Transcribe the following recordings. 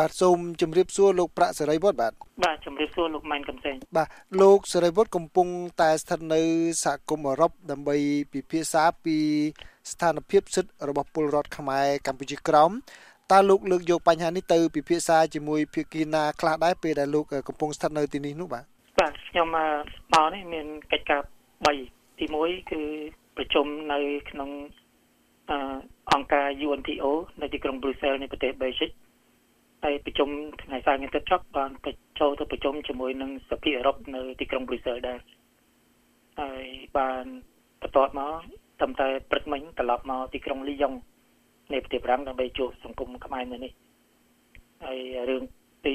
បាទសូមជម្រាបសួរលោកប្រាក់សេរីវុឌ្ឍបាទបាទជម្រាបសួរលោកម៉ែនកំសែងបាទលោកសេរីវុឌ្ឍកំពុងតែស្ថិតនៅសហគមន៍អឺរ៉ុបដើម្បីពិភាក្សាពីស្ថានភាពសិទ្ធិរបស់ពលរដ្ឋខ្មែរកម្ពុជាក្រោមតើលោកលើកយកបញ្ហានេះទៅពិភាក្សាជាមួយភាគីណាខ្លះដែរពេលដែលលោកកំពុងស្ថិតនៅទីនេះនោះបាទបាទខ្ញុំមកនេះមានកិច្ចការ3ទី1គឺប្រជុំនៅក្នុងអង្គការ UNTO នៅទីក្រុង Brussels នៃប្រទេស Belgium ហើយប្រជុំថ្ងៃសៅរ៍នេះទៅចប់បានចូលទៅប្រជុំជាមួយនឹងសភាអឺរ៉ុបនៅទីក្រុង Brussels ដែរហើយបានបន្ទាប់មកតាមតែព្រឹកមិញត្រឡប់មកទីក្រុងលីយ៉ុងនៃប្រទេសប្រាំងដើម្បីជួបសង្គមខ្មែរនៅនេះហើយរឿងទី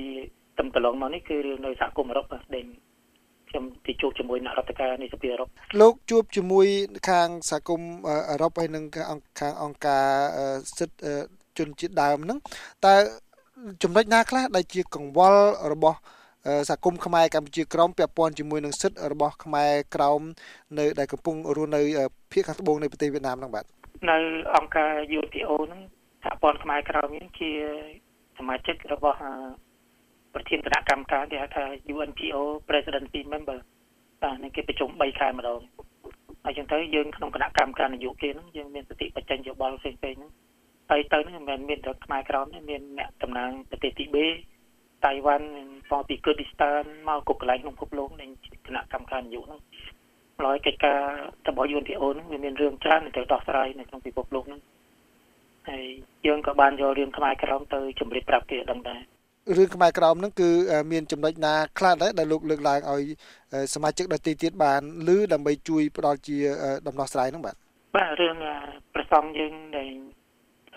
តំកន្លងមកនេះគឺរឿងនៅសហគមន៍អឺរ៉ុបដែលខ្ញុំទីជួបជាមួយអ្នករដ្ឋការនៃសភាអឺរ៉ុបលោកជួបជាមួយខាងសហគមន៍អឺរ៉ុបហើយនិងខាងអង្គការសិទ្ធិជនជាតិដើមហ្នឹងតើ ចំណុចណាខ្លះដែលជាកង្វល់របស់សហគមន៍ខ្មែរកម្ពុជាក្រោមពាក់ព័ន្ធជាមួយនឹងសិទ្ធិរបស់ខ្មែរក្រោមនៅដែលកំពុងរស់នៅភាគខាងត្បូងនៃប្រទេសវៀតណាមហ្នឹងបាទនៅអង្គការ UNTO ហ្នឹងសហព័ន្ធខ្មែរក្រោមនេះជាសមាជិករបស់ប្រធានគណៈកម្មការគេហៅថា UNPO Presidency Member បាទនឹងគេប្រជុំ3ខែម្ដងហើយចឹងទៅយើងក្នុងគណៈកម្មការនយោបាយហ្នឹងយើងមានសតិបញ្ចេញយោបល់ផ្សេងៗហ្នឹង ហើយទៅហ្នឹងមិនមែនមានតែខ្មែរក្រមទេមានអ្នកតំណាងប្រទេសទីបេតៃវ៉ាន់មកពីគូឌីស្តានមកគ្រប់កន្លែងក្នុងពិភពលោកនឹងគណៈកម្មការនយោបាយហ្នឹងហើយកិច្ចការរបស់ UNPO ហ្នឹងវាមានរឿងច្រើនទៅដោះស្រាយនៅក្នុងពិភពលោកហ្នឹងហើយយើងក៏បានយករឿងខ្មែរក្រមទៅជម្រាបប្រាប់គេដឹងដែររឿងខ្មែរក្រមហ្នឹងគឺមានចំណុចណាខ្លះដែរដែលលោកលើកឡើងឲ្យសមាជិកដទៃទៀតបានឬដើម្បីជួយផ្ដល់ជាដំណោះស្រាយហ្នឹងបាទបាទរឿងប្រសងយើងដែលព្រះ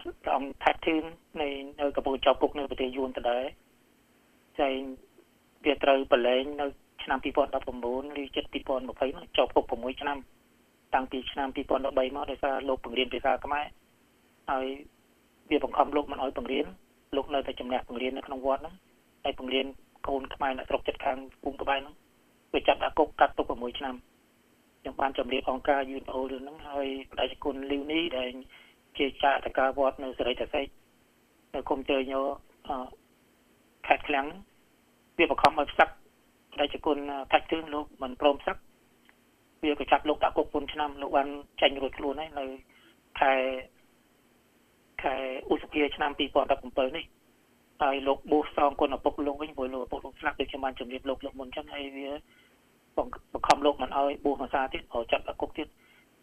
អង្គថែធឿននៃនៅកំពង់ចោគុកនៅប្រទេសយួនដដែលចែងវាត្រូវប្រឡែងនៅឆ្នាំ2019ឬចិត្ត2020នោះចោគុក6ឆ្នាំតាំងពីឆ្នាំ2013មកដោយសារលោកបង្រៀនភាសាខ្មែរហើយវាបង្ខំលោកមិនឲ្យបង្រៀនលោកនៅតែជំនះបង្រៀននៅក្នុងវត្តហ្នឹងហើយបង្រៀនកូនខ្មែរនៅស្រុកចិត្តខាងភូមិក្បែរហ្នឹងវាចាប់ដាក់គុកកាត់ទុក6ឆ្នាំខ្ញុំបានជម្រាបអង្គការ UNO រឿងហ្នឹងហើយបដិគុណលីវនេះដែល ជាចាតកាវត្តនៅសេរីតសេកនៅគុំជើញយកខេត្តឃ្លាំងវាបង្ខំឲ្យផ្សឹកដែលជាគុណកាច់ទឿនលោកមិនព្រមផ្សឹកវាក៏ចាប់លោកដាក់គុក4ឆ្នាំលោកបានចាញ់រួចខ្លួនហើយនៅខែខែឧសភាឆ្នាំ2017នេះហើយលោកប៊ូសសងគុណឪពុកលោកវិញព្រោះលោកឪពុកលោកស្លាប់ដូចខ្ញុំបានជម្រាបលោកលោកមុនចឹងហើយវាបង្ខំលោកមិនឲ្យប៊ូភាសាទៀតព្រោះចាប់ដាក់គុកទៀត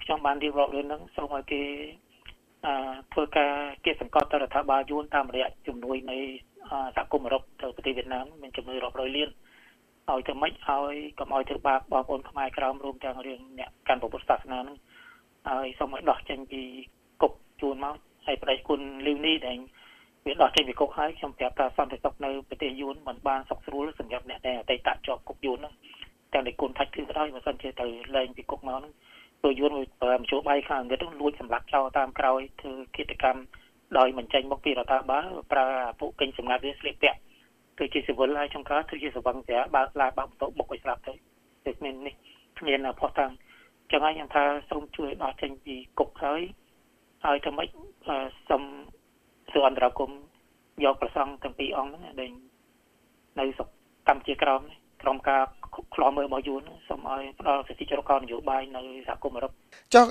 ខ្ញុំបានរៀបរាប់រឿងហ្នឹងសូមឲ្យគេ ធ្វើការគេសង្កត់ទៅរដ្ឋាភិបាលយួនតាមរយៈជំនួយនៃសហគមន៍អឺរ៉ុបទៅប្រទេសវៀតណាមមានជំនួយរាប់រយលានឲ្យទៅម៉េចឲ្យកុំឲ្យធ្វើបាបបងប្អូនខ្មែរក្រមរួមទាំងរឿងអ្នកកាន់ពុទ្ធសាសនាហ្នឹងហើយសូមឲ្យដោះចេញពីគុកជួនមកហើយប្រដេគុណលីវនេះដែលវាដោះចេញពីគុកហើយខ្ញុំប្រាប់ថាសន្តិសុខនៅប្រទេសយួនមិនបានសុខស្រួលសម្រាប់អ្នកដែលអតីតជាប់គុកយួនហ្នឹងទាំងដែលគុណថាច់គឺក៏ដោយបើសិនជាទៅលែងពីគុកមកហ្នឹង ព្រោះយួនប្រើមជ្ឈបាយខាងអង់គ្លេសលួចសម្លាប់ចោលតាមក្រោយធ្វើគិតកម្មដោយមិនចេញមកពីរដ្ឋាភិបាលប្រើពួកកេញសម្ងាត់វាស្លៀកពាក់គឺជាស៊ីវិលហើយចុងក្រោយគឺជាសវឹងស្រាបើកឡាបើកបន្ទប់បុកឲ្យស្លាប់ទៅតែគ្មាននេះគ្មានផុសតាំងចឹងហើយខ្ញុំថាសូមជួយដោះចេញពីគុកហើយហើយធ្វើម៉េចសូមសួរអន្តរកម្មយកប្រសង់ទាំងពីរអង្គហ្នឹងដែលនៅសុខកម្ពុជាក្រមក្រុមការ ខ្លោមើលរបស់យួនសូមឲ្យផ្ដល់សិទ្ធិចរកនយោបាយនៅសហគមន៍អឺរ៉ុបចុះ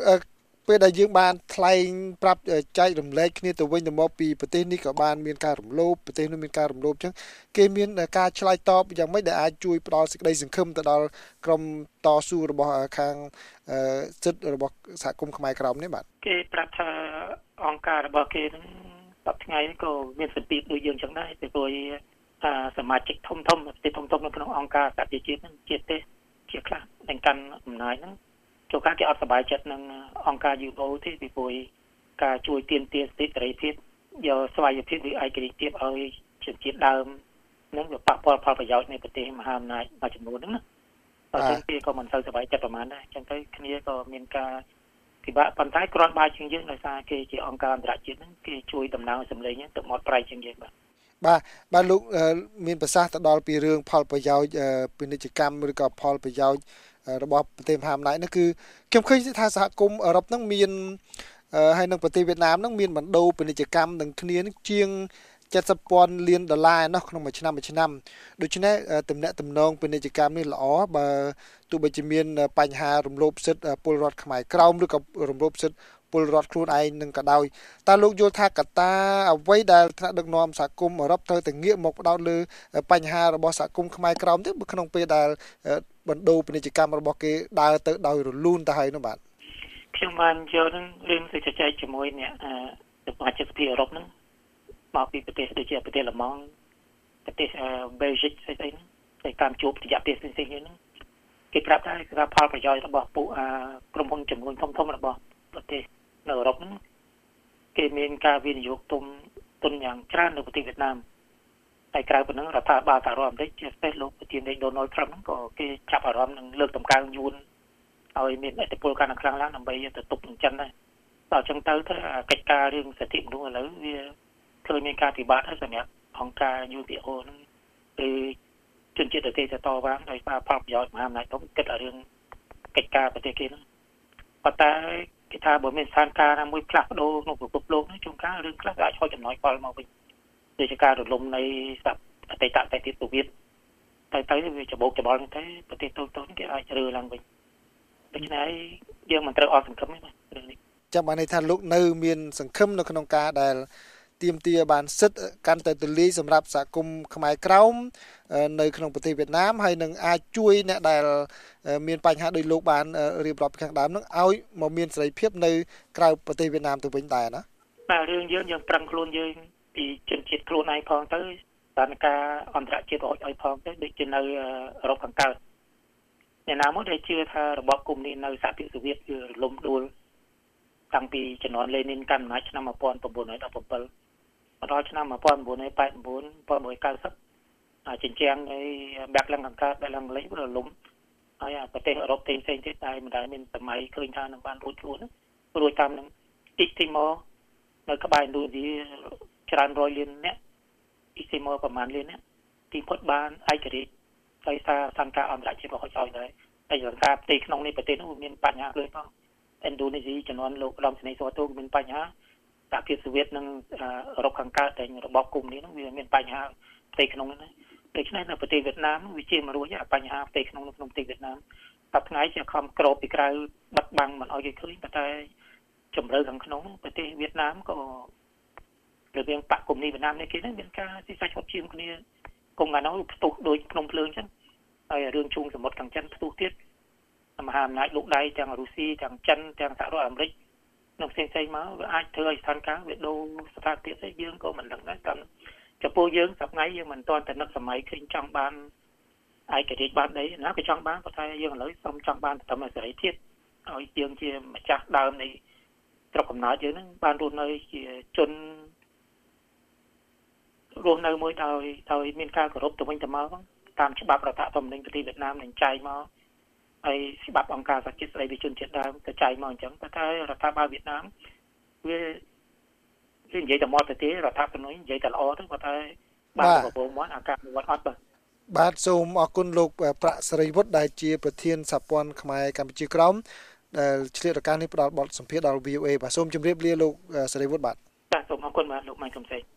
ពេលដែលយើងបានថ្លែងប្រាប់ចែករំលែកគ្នាទៅវិញទៅមកពីប្រទេសនេះក៏បានមានការរំលោភប្រទេសនោះមានការរំលោភអញ្ចឹងគេមានការឆ្លើយតបយ៉ាងម៉េចដែលអាចជួយផ្ដល់សេចក្តីសង្ឃឹមទៅដល់ក្រុមតស៊ូរបស់ខាងសិទ្ធិរបស់សហគមន៍ខ្មែរក្រមនេះបាទគេប្រាប់ថាអង្គការរបស់គេនឹងសប្តាហ៍ថ្ងៃនេះក៏មានសម្ពាធដូចយើងចឹងដែរពីព្រោះ សមាជិកធំធំប្រទេសធំធំនៅក្នុងអង្គការសហជីវជាតិនឹងជាទេសជាខ្លះដែលកាន់អំណាចហ្នឹងចូលការគេអត់សប្បាយចិត្តនឹងអង្គការ UNO ទេពីព្រោះការជួយទាមទារសិទ្ធិសេរីភាពយកស្វ័យភាពឬឯករាជ្យភាពឲ្យជាជាតិដើមនឹងវាប៉ះពាល់ផលប្រយោជន៍នៃប្រទេសមហាអំណាចមួយចំនួនហ្នឹងណាតែគេក៏មិនសូវសប្បាយចិត្តប្រហែលដែរអញ្ចឹងទៅគ្នាក៏មានការពិបាកប៉ុន្តែគ្រាន់បើជាងយើងដោយសារគេជាអង្គការអន្តរជាតិហ្នឹងគេជួយដំណើរសម្លេងទៅមកប្រៃជាងយើងបាទ បាទបាទលោកមានប្រសាសន៍ទៅដល់ពីរឿងផលប្រយោជន៍ពាណិជ្ជកម្មឬក៏ផលប្រយោជន៍របស់ប្រទេសមហាអំណាចនោះគឺខ្ញុំឃើញថាសហគមន៍អឺរ៉ុបហ្នឹងមានហើយនឹងប្រទេសវៀតណាមហ្នឹងមានបណ្ដូពាណិជ្ជកម្មនឹងគ្នានឹងជាង70,000លានដុល្លារនោះក្នុងមួយឆ្នាំមួយឆ្នាំដូច្នេះតំណែងតំណងពាណិជ្ជកម្មនេះល្អបើទោះបីជាមានបញ្ហារំលោភសិទ្ធិពលរដ្ឋខ្មែរក្រោមឬក៏រំលោភសិទ្ធិ ពលរដ្ឋខ្លួនឯងនឹងក៏ដោយតើលោកយល់ថាកត្តាអ្វីដែលថ្នាក់ដឹកនាំសហគមន៍អឺរ៉ុបត្រូវតែងាកមកផ្ដោតលើបញ្ហារបស់សហគមន៍ខ្មែរក្រោមទៅក្នុងពេលដែលបណ្ដូពាណិជ្ជកម្មរបស់គេដើរទៅដោយរលូនទៅហើយនោះបាទខ្ញុំបានយកនឹងរឿងទៅចែកជាមួយអ្នកសមាជិកសភាអឺរ៉ុបហ្នឹងមកពីប្រទេសដូចជាប្រទេសឡម៉ង់ប្រទេសបេលហ្សិកស្អីស្អីហ្នឹងតែតាមជួបរយៈពេលផ្សេងៗហ្នឹងគេប្រាប់ថាគឺផលប្រយោជន៍របស់ពួកក្រុមហ៊ុនចំនួនធំធំរបស់ប្រទេស នៅអឺរ៉ុបហ្នឹងគេមានការវិនិយោគទុំទុនយ៉ាងច្រើននៅប្រទេសវៀតណាមតែក្រៅពីហ្នឹងរដ្ឋាភិបាលសហរដ្ឋអាមេរិកជាពិសេសលោកប្រធានាធិបតី Donald Trump ហ្នឹងក៏គេចាប់អារម្មណ៍នឹងលើកតម្កើងយួនឲ្យមានឥទ្ធិពលកាន់តែខ្លាំងឡើងដើម្បីទៅទប់នឹងចិនដែរដល់អញ្ចឹងទៅទៅកិច្ចការរឿងសិទ្ធិមនុស្សឥឡូវវាឃើញមានការពិបាកហើយសម្រាប់អង្គការ UPO ហ្នឹងឬជនជាតិដទៃទៅតវ៉ាដោយសារផលប្រយោជន៍មហាអំណាចធំគិតឲ្យរឿងកិច្ចការប្រទេសគេហ្នឹងប៉ុន្តែ គេថាបើមានស្ថានភាពណាមួយផ្លាស់ប្ដូរក្នុងពិភពលោកនេះជួនកាលរឿងខ្លះអាចហុចចំណុចផលមកវិញដូចជាការរលំនៃសព្ទអតីតតែទៀតសូវៀតទៅទៅវាច្បោកច្បល់នេះទៅប្រទេសតូចតូចគេអាចរើឡើងវិញដូច្នេះយើងមិនត្រូវអស់សង្ឃឹមទេរឿងនេះចាំបានន័យថាលោកនៅមានសង្ឃឹមនៅក្នុងការដែល ទៀមទាបានសិទ្ធិកាន់តែទូលាយសម្រាប់សហគមន៍ខ្មែរក្រោមនៅក្នុងប្រទេសវៀតណាមហើយនឹងអាចជួយអ្នកដែលមានបញ្ហាដោយលោកបានរៀបរាប់ខាងដើមនឹងឲ្យមកមានសេរីភាពនៅក្រៅប្រទេសវៀតណាមទៅវិញដែរណាបាទរឿងយើងយើងប្រឹងខ្លួនយើងពីជនជាតិខ្លួនឯងផងទៅស្ថានភាពអន្តរជាតិរហូតឲ្យផងទៅដូចជានៅអឺរ៉ុបខាងកើតអ្នកណាមកដែលជឿថារបបកុម្មុយនីសនៅសហភាពសូវៀតគឺរលំដួលតាំងពីជំនាន់លេនីនកាន់អំណាចឆ្នាំ1917 មកដល់ឆ្នាំ1989 1990ចិញ្ចាំងនៃបាក់ឡើងកង្កើតបាក់ឡើងលេខរលំហើយប្រទេសអឺរ៉ុបផ្សេងផ្សេងទៀតតែមិនដែលមានសម័យឃើញថានឹងបានរួចខ្លួនរួចតាមនឹងអ៊ីទីម៉ូនៅក្បែរឥណ្ឌូនេស៊ីច្រើនរយលានអ្នកអ៊ីទីម៉ូប្រហែលលានអ្នកទីពុតបានឯករាជ្យដោយសារសង្ការអន្តរជាតិរបស់ឲ្យដែរតែសង្ការផ្ទៃក្នុងនេះប្រទេសនោះមានបញ្ហាលើផងឥណ្ឌូនេស៊ីជំនាន់លោកឧត្តមសេនីយ៍សុវត្ថុមានបញ្ហា សហភាពសូវៀតនិងអឺរ៉ុបខាងកើតតែរបបកុម្មុយនីសហ្នឹងវាមានបញ្ហាផ្ទៃក្នុងហ្នឹងដូច្នេះនៅប្រទេសវៀតណាមវាជាមរួចបញ្ហាផ្ទៃក្នុងក្នុងប្រទេសវៀតណាមតែថ្ងៃជាខំក្របពីក្រៅបិទបាំងមិនឲ្យគេឃើញប៉ុន្តែជំរឿខាងក្នុងប្រទេសវៀតណាមក៏រវាងបកកុម្មុយនីសវៀតណាមនេះគេនឹងមានការស៊ីសាច់ហត់ជាងគ្នាគង់កាលនោះផ្ទុះដូចភ្នំភ្លើងចឹងហើយរឿងជូងសមុទ្រខាងចិនផ្ទុះទៀតមហាអំណាចលោកដៃទាំងរុស្ស៊ីទាំងចិនទាំងសហរដ្ឋអាមេរិក នឹងផ្សេងផ្សេងមកវាអាចធ្វើឲ្យស្ថានភាពវាដូរស្ថានភាពទៅយើងក៏មិនដឹងដែរតាមចំពោះយើងសប្ងៃយើងមិនទាន់តែនឹកសម័យឃើញចង់បានឯករាជ្យបានដីណាក៏ចង់បានប៉ុន្តែយើងឥឡូវសូមចង់បានតែសេរីភាពឲ្យយើងជាម្ចាស់ដើមនៃស្រុកកំណើតយើងហ្នឹងបានរស់នៅជាជនរស់នៅមួយដោយដោយមានការគោរពទៅវិញទៅមកតាមច្បាប់រដ្ឋធម្មនុញ្ញប្រទេសវៀតណាមនឹងចែកមក ហើយច្បាប់អង្គការសហជីវស្តីវិជនជាតិដើមទៅចែកមកអញ្ចឹងតែរដ្ឋាភិបាលវៀតណាមវាវានិយាយតែមកទៅទេរដ្ឋាភិបាលនិយាយតែល្អទៅប៉ុន្តែបានប្រពងមកអាការវត្តអត់បាទបាទសូមអរគុណលោកប្រាក់សេរីវុឌ្ឍដែលជាប្រធានសហព័ន្ធខ្មែរកម្ពុជាក្រោមដែលឆ្លៀតឱកាសនេះផ្ដល់បទសម្ភាសន៍ដល់ VOA បាទសូមជម្រាបលាលោកសេរីវុឌ្ឍបាទបាទសូមអរគុណបាទលោកម៉ៃកំសែង